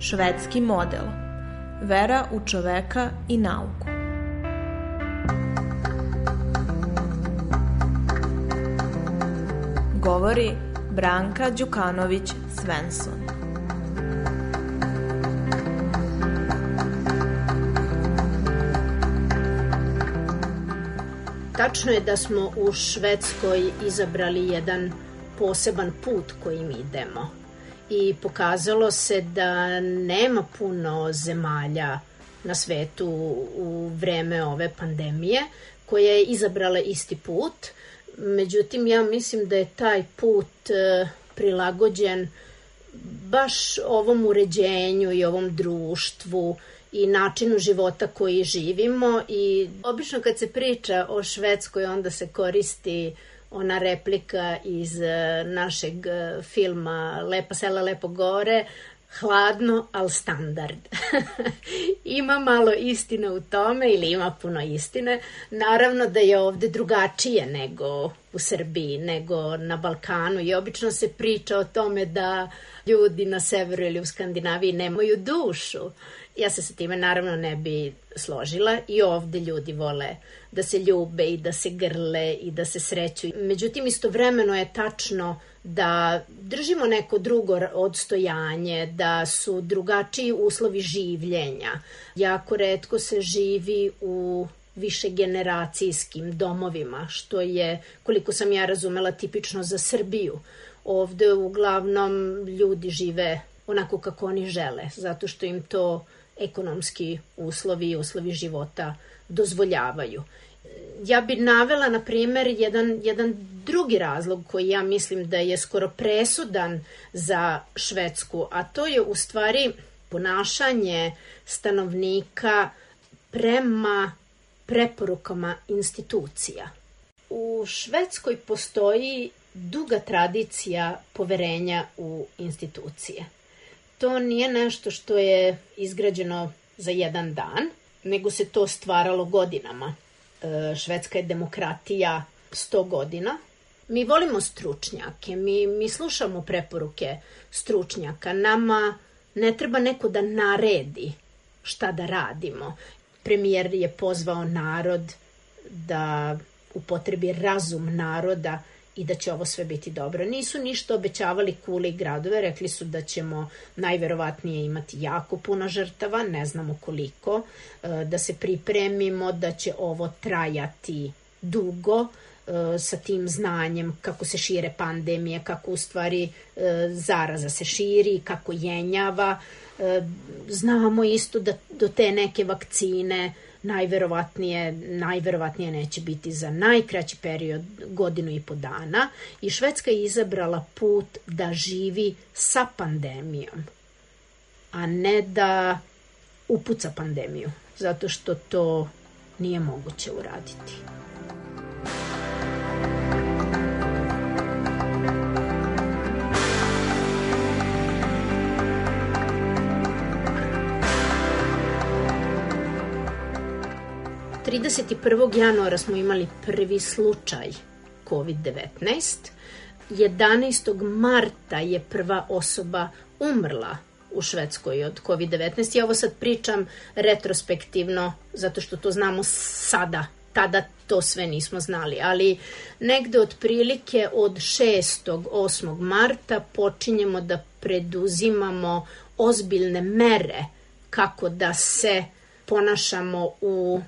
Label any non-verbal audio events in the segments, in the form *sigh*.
Švedski model. Vera u čoveka i nauku. Govori Branka Đukanović Svensson. Tačno je da smo u Švedskoj izabrali jedan poseban put kojim idemo i pokazalo se da nema puno zemalja na svetu u vreme ove pandemije koja je izabrala isti put. Međutim, ja mislim da je taj put e, prilagođen baš ovom uređenju i ovom društvu i načinu života koji živimo i obično kad se priča o Švedskoj onda se koristi ona replika iz e, našeg e, filma Lepa sela, lepo gore, hladno, al standard. *laughs* ima malo istine u tome ili ima puno istine. Naravno da je ovde drugačije nego u Srbiji, nego na Balkanu i obično se priča o tome da ljudi na severu ili u Skandinaviji nemaju dušu Ja se sa time naravno ne bi složila i ovde ljudi vole da se ljube i da se grle i da se sreću. Međutim, istovremeno je tačno da držimo neko drugo odstojanje, da su drugačiji uslovi življenja. Jako redko se živi u više generacijskim domovima, što je, koliko sam ja razumela, tipično za Srbiju. Ovde uglavnom ljudi žive onako kako oni žele, zato što im to ekonomski uslovi i uslovi života dozvoljavaju. Ja bi navela, na primer, jedan, jedan drugi razlog koji ja mislim da je skoro presudan za Švedsku, a to je u stvari ponašanje stanovnika prema preporukama institucija. U Švedskoj postoji duga tradicija poverenja u institucije to nije nešto što je izgrađeno za jedan dan, nego se to stvaralo godinama. E, švedska je demokratija 100 godina. Mi volimo stručnjake, mi, mi slušamo preporuke stručnjaka. Nama ne treba neko da naredi šta da radimo. Premijer je pozvao narod da upotrebi razum naroda i da će ovo sve biti dobro. Nisu ništa obećavali kule i gradove, rekli su da ćemo najverovatnije imati jako puno žrtava, ne znamo koliko, e, da se pripremimo da će ovo trajati dugo, e, sa tim znanjem kako se šire pandemije, kako u stvari e, zaraza se širi, kako jenjava. Znamo isto da do te neke vakcine najverovatnije, najverovatnije neće biti za najkraći period godinu i po dana i Švedska je izabrala put da živi sa pandemijom, a ne da upuca pandemiju, zato što to nije moguće uraditi. 31. januara smo imali prvi slučaj COVID-19. 11. marta je prva osoba umrla u Švedskoj od COVID-19. Ja ovo sad pričam retrospektivno, zato što to znamo sada. Tada to sve nismo znali, ali negde otprilike od 6. 8. marta počinjemo da preduzimamo ozbiljne mere kako da se ponašamo u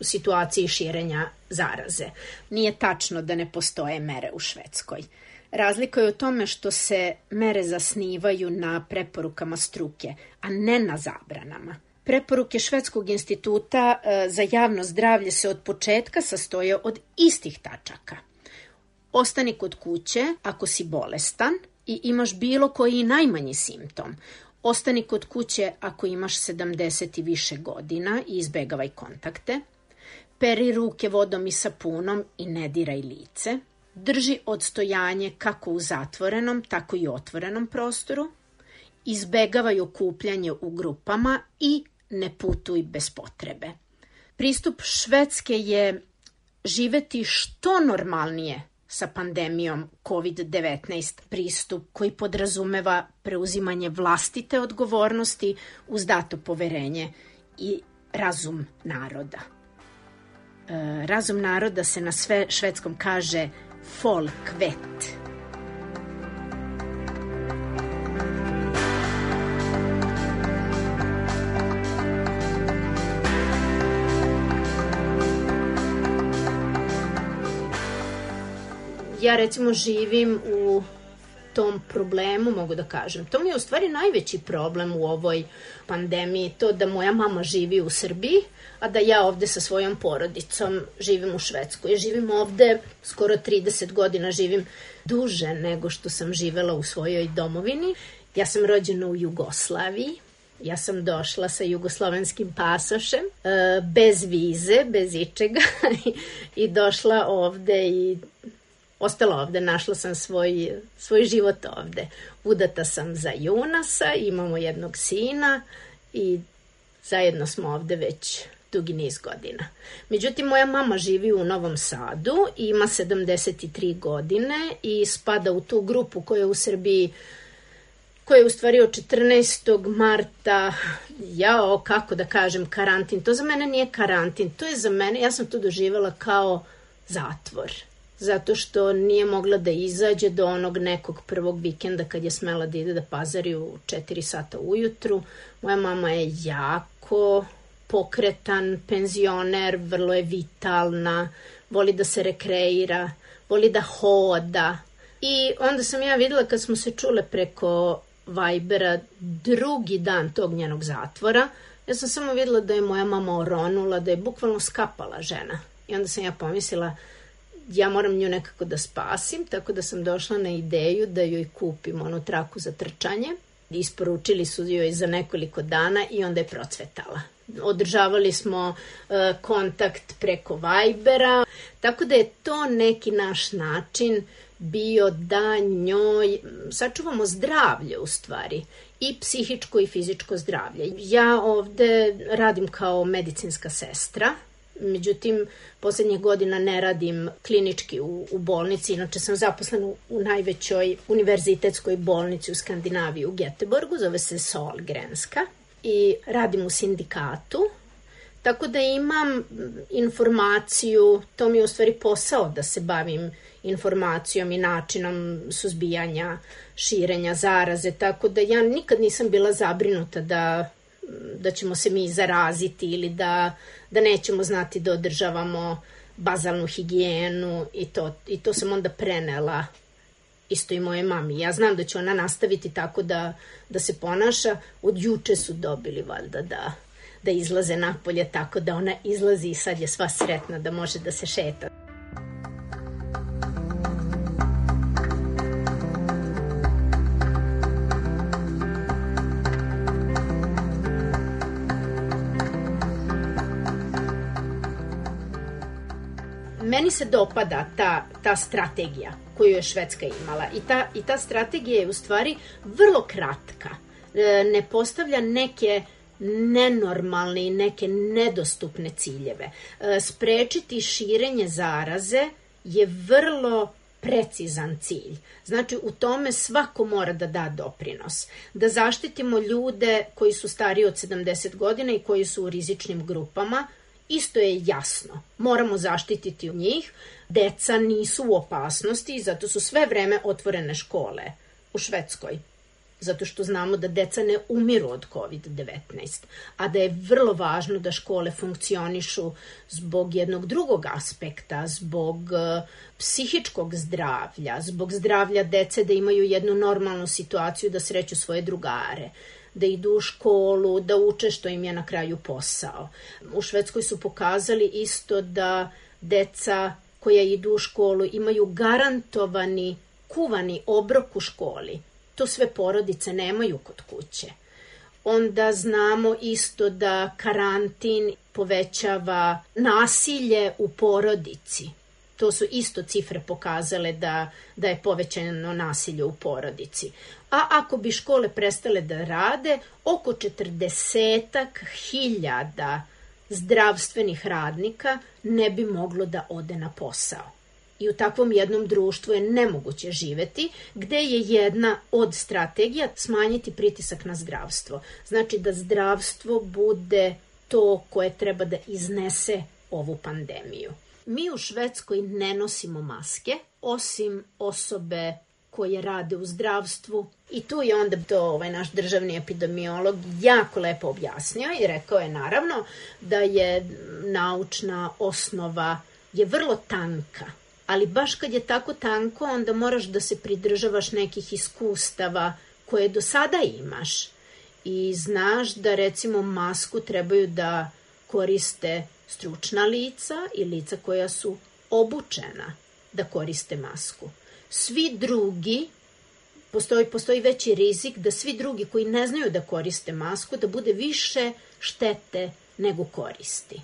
situaciji širenja zaraze. Nije tačno da ne postoje mere u Švedskoj. Razlika je u tome što se mere zasnivaju na preporukama struke, a ne na zabranama. Preporuke Švedskog instituta e, za javno zdravlje se od početka sastoje od istih tačaka. Ostani kod kuće ako si bolestan i imaš bilo koji najmanji simptom. Ostani kod kuće ako imaš 70 i više godina i izbegavaj kontakte. Peri ruke vodom i sapunom i ne diraj lice. Drži odstojanje kako u zatvorenom, tako i otvorenom prostoru. Izbegavaj okupljanje u grupama i ne putuj bez potrebe. Pristup Švedske je živeti što normalnije sa pandemijom COVID-19 pristup koji podrazumeva preuzimanje vlastite odgovornosti uz dato poverenje i razum naroda. E, razum naroda se na sve švedskom kaže folkvet. ja recimo živim u tom problemu, mogu da kažem. To mi je u stvari najveći problem u ovoj pandemiji, to da moja mama živi u Srbiji, a da ja ovde sa svojom porodicom živim u Švedskoj. Ja živim ovde skoro 30 godina, živim duže nego što sam živela u svojoj domovini. Ja sam rođena u Jugoslaviji, ja sam došla sa jugoslovenskim pasošem, e, bez vize, bez ičega *laughs* i došla ovde i ostala ovde, našla sam svoj, svoj život ovde. Udata sam za Junasa, imamo jednog sina i zajedno smo ovde već dugi niz godina. Međutim, moja mama živi u Novom Sadu, ima 73 godine i spada u tu grupu koja je u Srbiji koja je u stvari od 14. marta, jao, kako da kažem, karantin. To za mene nije karantin, to je za mene, ja sam to doživjela kao zatvor zato što nije mogla da izađe do onog nekog prvog vikenda kad je smela da ide da pazari u 4 sata ujutru. Moja mama je jako pokretan penzioner, vrlo je vitalna, voli da se rekreira, voli da hoda. I onda sam ja videla kad smo se čule preko Vibera drugi dan tog njenog zatvora, ja sam samo videla da je moja mama oronula, da je bukvalno skapala žena. I onda sam ja pomislila, ja moram nju nekako da spasim, tako da sam došla na ideju da joj kupim onu traku za trčanje. Isporučili su joj za nekoliko dana i onda je procvetala. Održavali smo uh, kontakt preko Vibera, tako da je to neki naš način bio da njoj sačuvamo zdravlje u stvari i psihičko i fizičko zdravlje. Ja ovde radim kao medicinska sestra, Međutim, poslednjih godina ne radim klinički u, u bolnici, inače sam zaposlena u, u najvećoj univerzitetskoj bolnici u Skandinaviji u Geteborgu, zove se Solgrenska i radim u sindikatu, tako da imam informaciju, to mi je u stvari posao da se bavim informacijom i načinom suzbijanja širenja zaraze, tako da ja nikad nisam bila zabrinuta da da ćemo se mi zaraziti ili da, da nećemo znati da održavamo bazalnu higijenu i to, i to sam onda prenela isto i moje mami. Ja znam da će ona nastaviti tako da, da se ponaša. Od juče su dobili valjda da, da izlaze napolje tako da ona izlazi i sad je sva sretna da može da se šeta. Meni se dopada ta, ta strategija koju je Švedska imala i ta, i ta strategija je u stvari vrlo kratka. E, ne postavlja neke nenormalne i neke nedostupne ciljeve. E, sprečiti širenje zaraze je vrlo precizan cilj. Znači, u tome svako mora da da doprinos. Da zaštitimo ljude koji su stariji od 70 godina i koji su u rizičnim grupama, isto je jasno. Moramo zaštititi njih. Deca nisu u opasnosti i zato su sve vreme otvorene škole u Švedskoj. zato što znamo da deca ne umiru od COVID-19, a da je vrlo važno da škole funkcionišu zbog jednog drugog aspekta, zbog uh, psihičkog zdravlja, zbog zdravlja dece da imaju jednu normalnu situaciju da sreću svoje drugare, da idu u školu, da uče što im je na kraju posao. U Švedskoj su pokazali isto da deca koja idu u školu imaju garantovani kuvani obrok u školi. To sve porodice nemaju kod kuće. Onda znamo isto da karantin povećava nasilje u porodici. To su isto cifre pokazale da, da je povećano nasilje u porodici. A ako bi škole prestale da rade, oko 40 hiljada zdravstvenih radnika ne bi moglo da ode na posao. I u takvom jednom društvu je nemoguće živeti, gde je jedna od strategija smanjiti pritisak na zdravstvo. Znači da zdravstvo bude to koje treba da iznese ovu pandemiju. Mi u Švedskoj ne nosimo maske, osim osobe koje rade u zdravstvu. I tu je onda to ovaj naš državni epidemiolog jako lepo objasnio i rekao je naravno da je naučna osnova je vrlo tanka. Ali baš kad je tako tanko onda moraš da se pridržavaš nekih iskustava koje do sada imaš. I znaš da recimo masku trebaju da koriste stručna lica i lica koja su obučena da koriste masku. Svi drugi, postoji, postoji veći rizik da svi drugi koji ne znaju da koriste masku, da bude više štete nego koristi.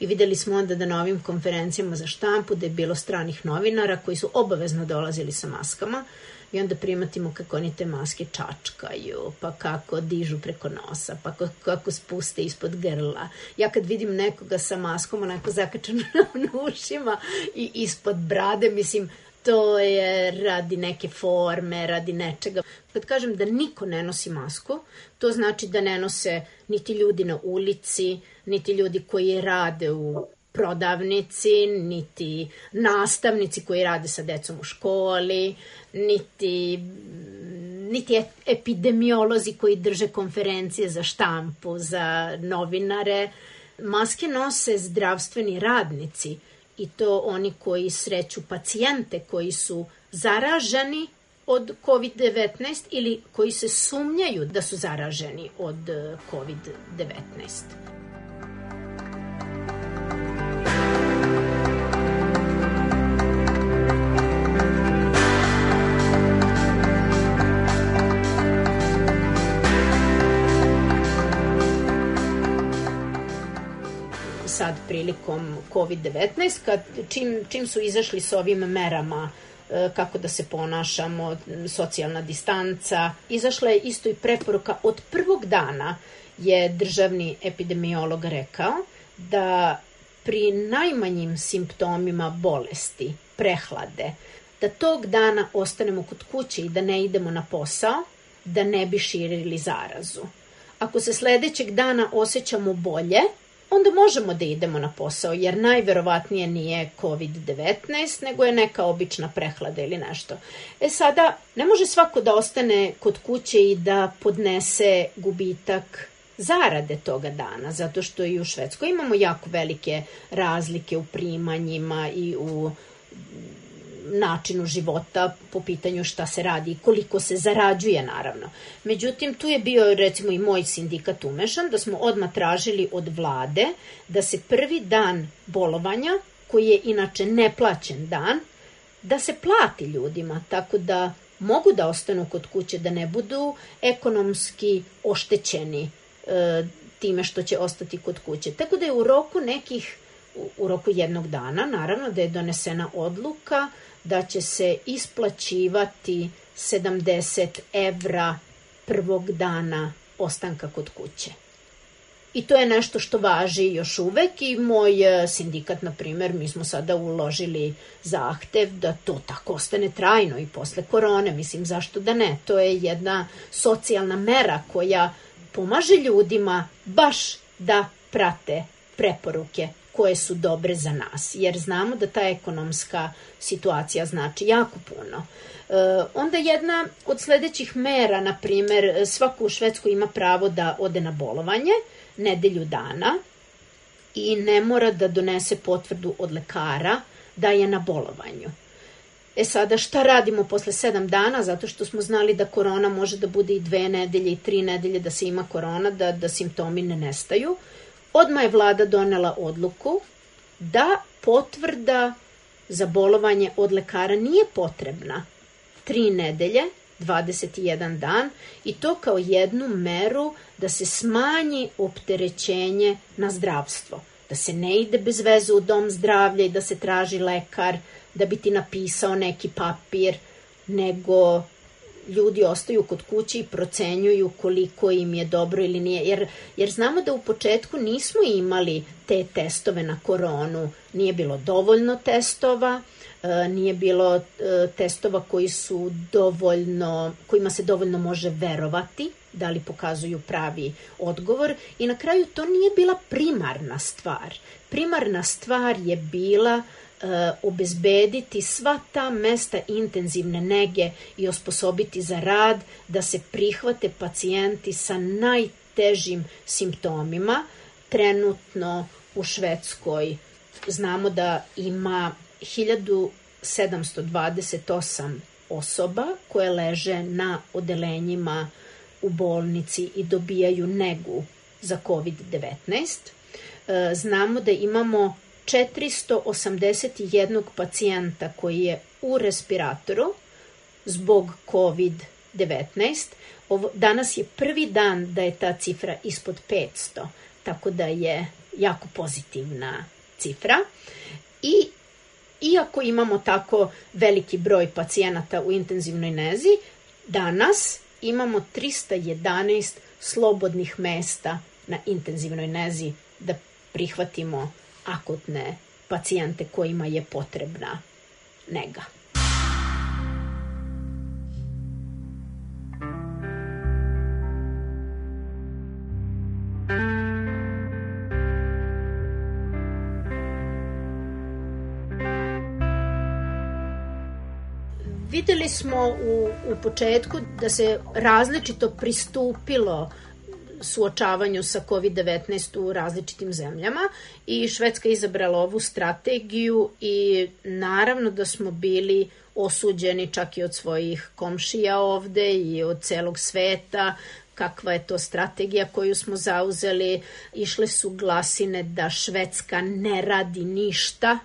I videli smo onda da na ovim konferencijama za štampu da je bilo stranih novinara koji su obavezno dolazili sa maskama i onda primatimo kako oni te maske čačkaju, pa kako dižu preko nosa, pa kako, spuste ispod grla. Ja kad vidim nekoga sa maskom onako zakačeno *laughs* na ušima i ispod brade, mislim, to je radi neke forme, radi nečega. Kad kažem da niko ne nosi masku, to znači da ne nose niti ljudi na ulici, niti ljudi koji rade u prodavnici, niti nastavnici koji rade sa decom u školi, niti niti epidemiolozi koji drže konferencije za štampu, za novinare. Maske nose zdravstveni radnici i to oni koji sreću pacijente koji su zaraženi od COVID-19 ili koji se sumnjaju da su zaraženi od eh, COVID-19. Sad prilikom COVID-19, kad, čim, čim su izašli s ovim merama e, kako da se ponašamo, socijalna distanca. Izašla je isto i preporuka od prvog dana je državni epidemiolog rekao da pri najmanjim simptomima bolesti, prehlade, da tog dana ostanemo kod kuće i da ne idemo na posao, da ne bi širili zarazu. Ako se sledećeg dana osjećamo bolje, onda možemo da idemo na posao, jer najverovatnije nije COVID-19, nego je neka obična prehlada ili nešto. E sada, ne može svako da ostane kod kuće i da podnese gubitak zarade toga dana, zato što i u Švedskoj imamo jako velike razlike u primanjima i u načinu života po pitanju šta se radi i koliko se zarađuje naravno. Međutim, tu je bio recimo i moj sindikat umešan da smo odmah tražili od vlade da se prvi dan bolovanja, koji je inače neplaćen dan, da se plati ljudima, tako da mogu da ostanu kod kuće, da ne budu ekonomski oštećeni e, time što će ostati kod kuće. Tako da je u roku nekih, u, u roku jednog dana, naravno da je donesena odluka da će se isplaćivati 70 evra prvog dana ostanka kod kuće. I to je nešto što važi još uvek i moj e, sindikat, na primer, mi smo sada uložili zahtev da to tako ostane trajno i posle korone, mislim zašto da ne. To je jedna socijalna mera koja pomaže ljudima baš da prate preporuke koje su dobre za nas, jer znamo da ta ekonomska situacija znači jako puno. E, onda jedna od sledećih mera, na primer, svako u Švedskoj ima pravo da ode na bolovanje nedelju dana i ne mora da donese potvrdu od lekara da je na bolovanju. E sada šta radimo posle sedam dana, zato što smo znali da korona može da bude i dve nedelje i tri nedelje da se ima korona, da, da simptomi ne nestaju. Odma je vlada donela odluku da potvrda za bolovanje od lekara nije potrebna tri nedelje, 21 dan i to kao jednu meru da se smanji opterećenje na zdravstvo. Da se ne ide bez veze u dom zdravlja i da se traži lekar da bi ti napisao neki papir, nego ljudi ostaju kod kuće i procenjuju koliko im je dobro ili nije. Jer, jer znamo da u početku nismo imali te testove na koronu. Nije bilo dovoljno testova, e, nije bilo e, testova koji su dovoljno, kojima se dovoljno može verovati da li pokazuju pravi odgovor i na kraju to nije bila primarna stvar. Primarna stvar je bila uh, obezbediti sva ta mesta intenzivne nege i osposobiti za rad da se prihvate pacijenti sa najtežim simptomima. Trenutno u Švedskoj znamo da ima 1728 osoba koje leže na odelenjima u bolnici i dobijaju negu za COVID-19. E, znamo da imamo 481 pacijenta koji je u respiratoru zbog COVID-19. Ovo, danas je prvi dan da je ta cifra ispod 500, tako da je jako pozitivna cifra. I iako imamo tako veliki broj pacijenata u intenzivnoj nezi, danas imamo 311 slobodnih mesta na intenzivnoj nezi da prihvatimo akutne pacijente kojima je potrebna nega. Videli smo u, u početku da se različito pristupilo suočavanju sa COVID-19 u različitim zemljama i Švedska je izabrala ovu strategiju i naravno da smo bili osuđeni čak i od svojih komšija ovde i od celog sveta kakva je to strategija koju smo zauzeli. Išle su glasine da Švedska ne radi ništa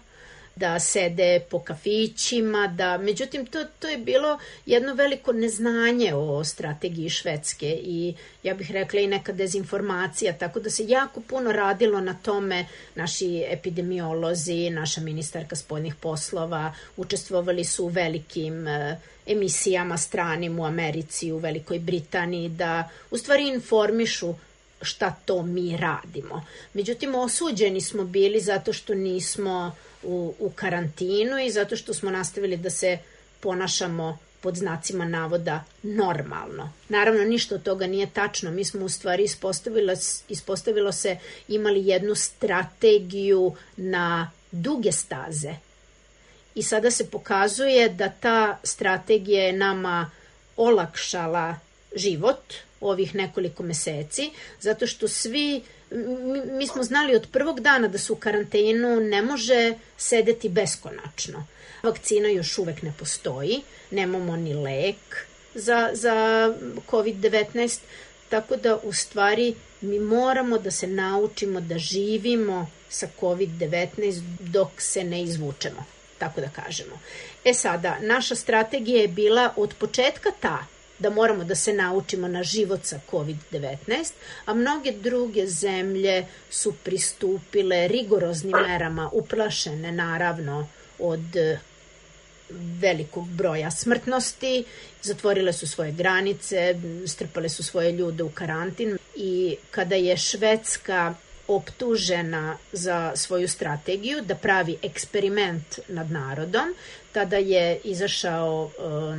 da sede po kafićima, da, međutim, to, to je bilo jedno veliko neznanje o strategiji Švedske i ja bih rekla i neka dezinformacija, tako da se jako puno radilo na tome, naši epidemiolozi, naša ministarka spoljnih poslova, učestvovali su u velikim e, emisijama stranim u Americi, u Velikoj Britaniji, da u stvari informišu šta to mi radimo. Međutim, osuđeni smo bili zato što nismo u, u karantinu i zato što smo nastavili da se ponašamo pod znacima navoda normalno. Naravno, ništa od toga nije tačno. Mi smo u stvari ispostavilo, ispostavilo se imali jednu strategiju na duge staze. I sada se pokazuje da ta strategija je nama olakšala život ovih nekoliko meseci, zato što svi mi, mi smo znali od prvog dana da su u karantenu ne može sedeti beskonačno. Vakcina još uvek ne postoji, nemamo ni lek za, za COVID-19, tako da u stvari mi moramo da se naučimo da živimo sa COVID-19 dok se ne izvučemo, tako da kažemo. E sada, naša strategija je bila od početka ta da moramo da se naučimo na život sa COVID-19, a mnoge druge zemlje su pristupile rigoroznim merama, uplašene naravno od e, velikog broja smrtnosti, zatvorile su svoje granice, strpale su svoje ljude u karantin i kada je Švedska optužena za svoju strategiju da pravi eksperiment nad narodom, tada je izašao uh,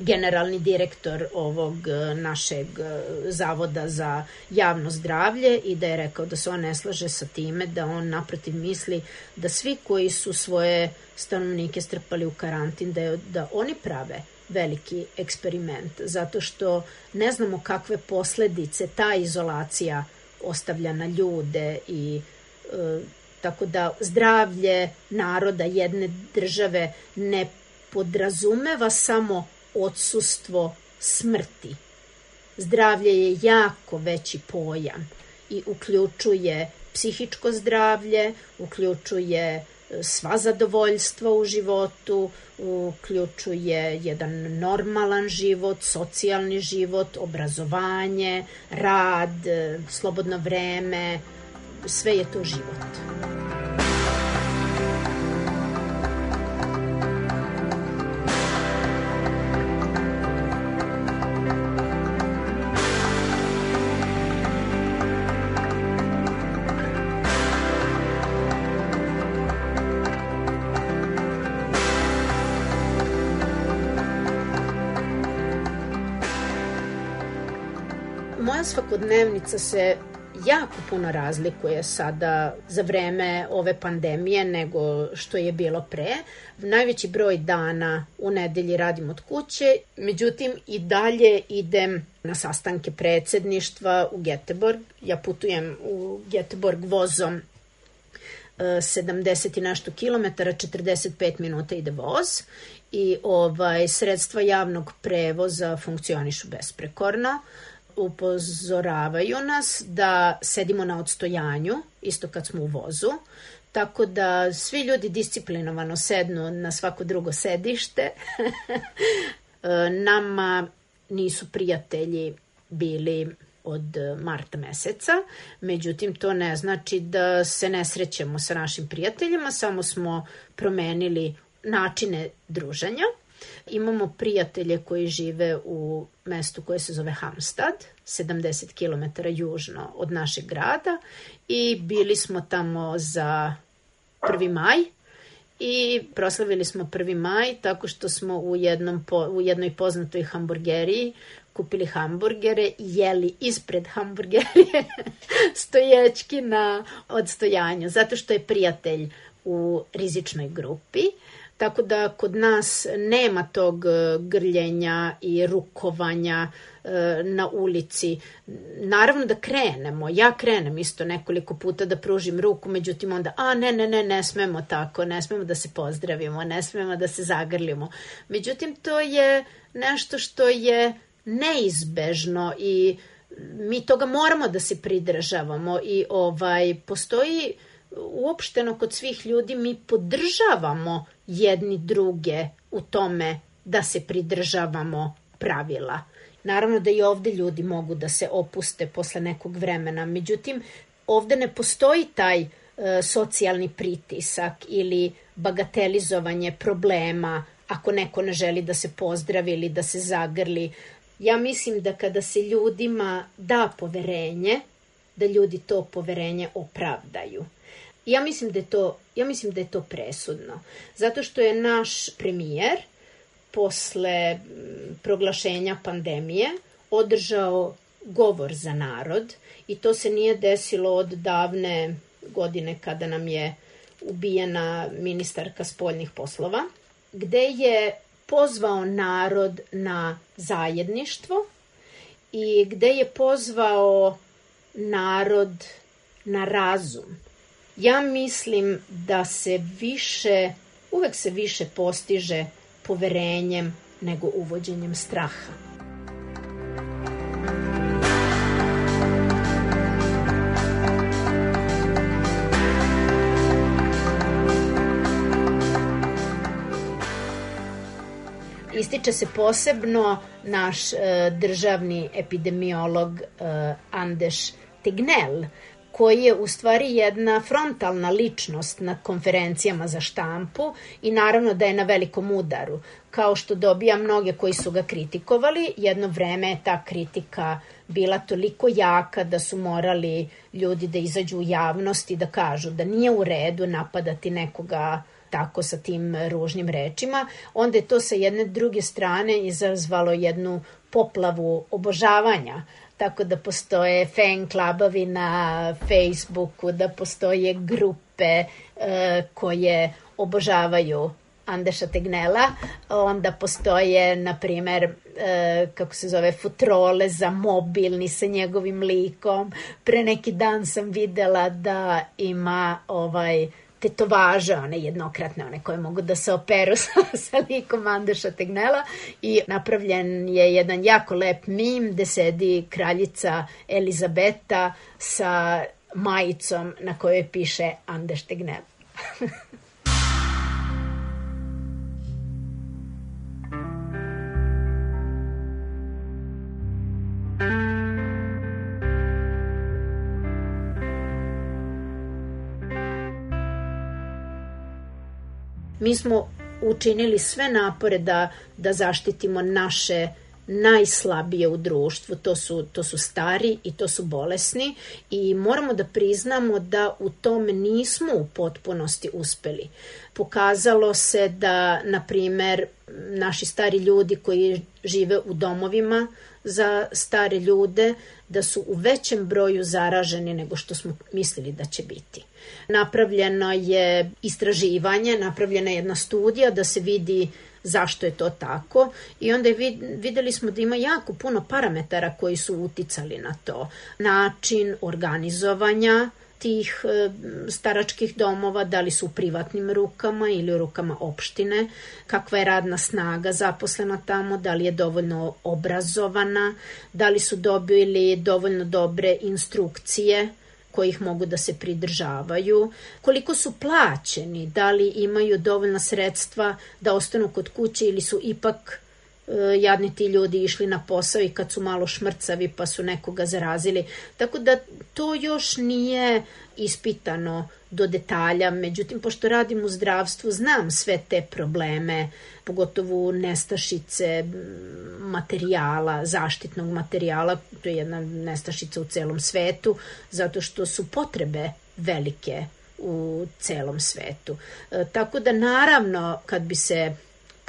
generalni direktor ovog e, našeg e, zavoda za javno zdravlje i da je rekao da se on ne slaže sa time, da on naprotiv misli da svi koji su svoje stanovnike strpali u karantin, da, je, da oni prave veliki eksperiment, zato što ne znamo kakve posledice ta izolacija ostavlja na ljude i e, tako da zdravlje naroda jedne države ne podrazumeva samo odsustvo smrti. Zdravlje je jako veći pojam i uključuje psihičko zdravlje, uključuje e, sva zadovoljstva u životu, uključuje jedan normalan život, socijalni život, obrazovanje, rad, e, slobodno vreme, sve je to život. Svakodnevnica se jako puno razlikuje sada za vreme ove pandemije nego što je bilo pre. Najveći broj dana u nedelji radim od kuće, međutim i dalje idem na sastanke predsedništva u Geteborg. Ja putujem u Geteborg vozom 70 e, i nešto kilometara, 45 minuta ide voz i ovaj sredstva javnog prevoza funkcionišu besprekorno. Upozoravaju nas da sedimo na odstojanju, isto kad smo u vozu, tako da svi ljudi disciplinovano sednu na svako drugo sedište. *laughs* Nama nisu prijatelji bili od marta meseca, međutim to ne znači da se ne srećemo sa našim prijateljima, samo smo promenili načine druženja. Imamo prijatelje koji žive u mestu koje se zove Hamstad, 70 km južno od našeg grada i bili smo tamo za 1. maj i proslavili smo 1. maj tako što smo u, jednom, u jednoj poznatoj hamburgeriji kupili hamburgere i jeli ispred hamburgerije *laughs* stoječki na odstojanju, zato što je prijatelj u rizičnoj grupi. Tako da kod nas nema tog e, grljenja i rukovanja e, na ulici. Naravno da krenemo, ja krenem isto nekoliko puta da pružim ruku, međutim onda, a ne, ne, ne, ne smemo tako, ne smemo da se pozdravimo, ne smemo da se zagrlimo. Međutim, to je nešto što je neizbežno i mi toga moramo da se pridržavamo i ovaj postoji uopšteno kod svih ljudi mi podržavamo jedni druge u tome da se pridržavamo pravila. Naravno da i ovde ljudi mogu da se opuste posle nekog vremena, međutim ovde ne postoji taj e, socijalni pritisak ili bagatelizovanje problema ako neko ne želi da se pozdravi ili da se zagrli. Ja mislim da kada se ljudima da poverenje, da ljudi to poverenje opravdaju. Ja mislim da je to, ja mislim da je to presudno. Zato što je naš premijer posle proglašenja pandemije održao govor za narod i to se nije desilo od davne godine kada nam je ubijena ministarka spoljnih poslova, gde je pozvao narod na zajedništvo i gde je pozvao narod na razum Ja mislim da se više, uvek se više postiže poverenjem nego uvođenjem straha. Ističe se posebno naš e, državni epidemiolog e, Andeš Tignel, koji je u stvari jedna frontalna ličnost na konferencijama za štampu i naravno da je na velikom udaru. Kao što dobija mnoge koji su ga kritikovali, jedno vreme je ta kritika bila toliko jaka da su morali ljudi da izađu u javnost i da kažu da nije u redu napadati nekoga tako sa tim ružnim rečima, onda je to sa jedne druge strane izazvalo jednu poplavu obožavanja tako da postoje fan klubovi na Facebooku, da postoje grupe e, koje obožavaju Andeša Tegnela, onda postoje, na primer, e, kako se zove, futrole za mobilni sa njegovim likom. Pre neki dan sam videla da ima ovaj tetovaže, one jednokratne, one koje mogu da se operu *laughs* sa, sa likom Andeša Tegnela i napravljen je jedan jako lep mim gde sedi kraljica Elizabeta sa majicom na kojoj piše Andeš Tegnel. *laughs* mi smo učinili sve napore da, da zaštitimo naše najslabije u društvu, to su, to su stari i to su bolesni i moramo da priznamo da u tome nismo u potpunosti uspeli. Pokazalo se da, na primer, naši stari ljudi koji žive u domovima za stare ljude, da su u većem broju zaraženi nego što smo mislili da će biti. Napravljeno je istraživanje, napravljena je jedna studija da se vidi zašto je to tako i onda je videli smo da ima jako puno parametara koji su uticali na to. Način organizovanja, tih e, staračkih domova, da li su u privatnim rukama ili u rukama opštine, kakva je radna snaga zaposlena tamo, da li je dovoljno obrazovana, da li su dobili dovoljno dobre instrukcije kojih mogu da se pridržavaju, koliko su plaćeni, da li imaju dovoljna sredstva da ostanu kod kuće ili su ipak jadni ti ljudi išli na posao i kad su malo šmrcavi pa su nekoga zarazili. Tako da to još nije ispitano do detalja, međutim, pošto radim u zdravstvu, znam sve te probleme, pogotovo nestašice materijala, zaštitnog materijala, to je jedna nestašica u celom svetu, zato što su potrebe velike u celom svetu. E, tako da naravno kad bi se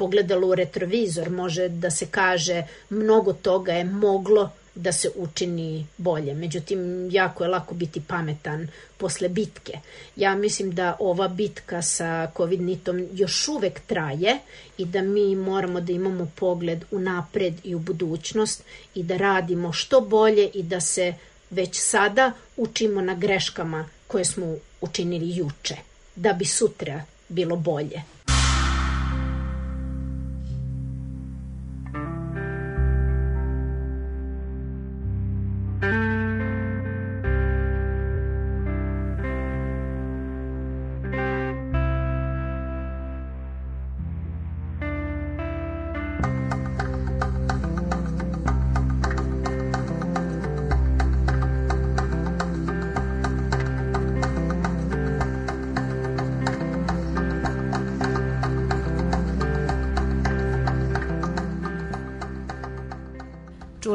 pogledalo u retrovizor može da se kaže mnogo toga je moglo da se učini bolje. Međutim, jako je lako biti pametan posle bitke. Ja mislim da ova bitka sa COVID-19 još uvek traje i da mi moramo da imamo pogled u napred i u budućnost i da radimo što bolje i da se već sada učimo na greškama koje smo učinili juče, da bi sutra bilo bolje.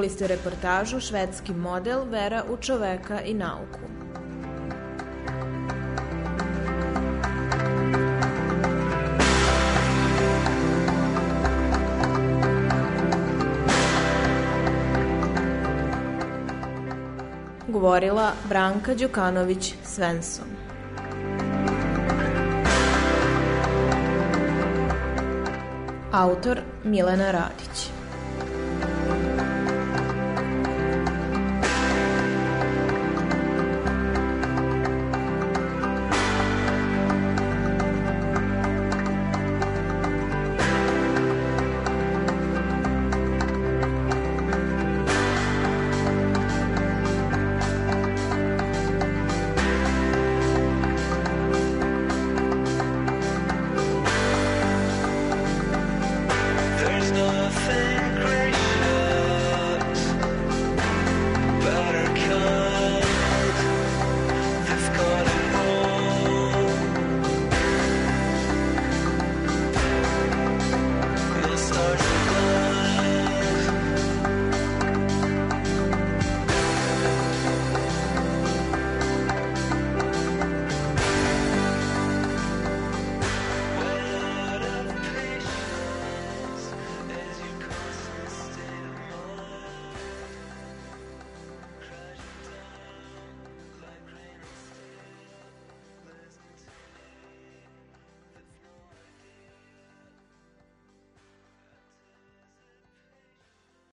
Čuli ste reportažu Švedski model vera u čoveka i nauku. Govorila Branka Đukanović Svensson. Autor Milena Radić.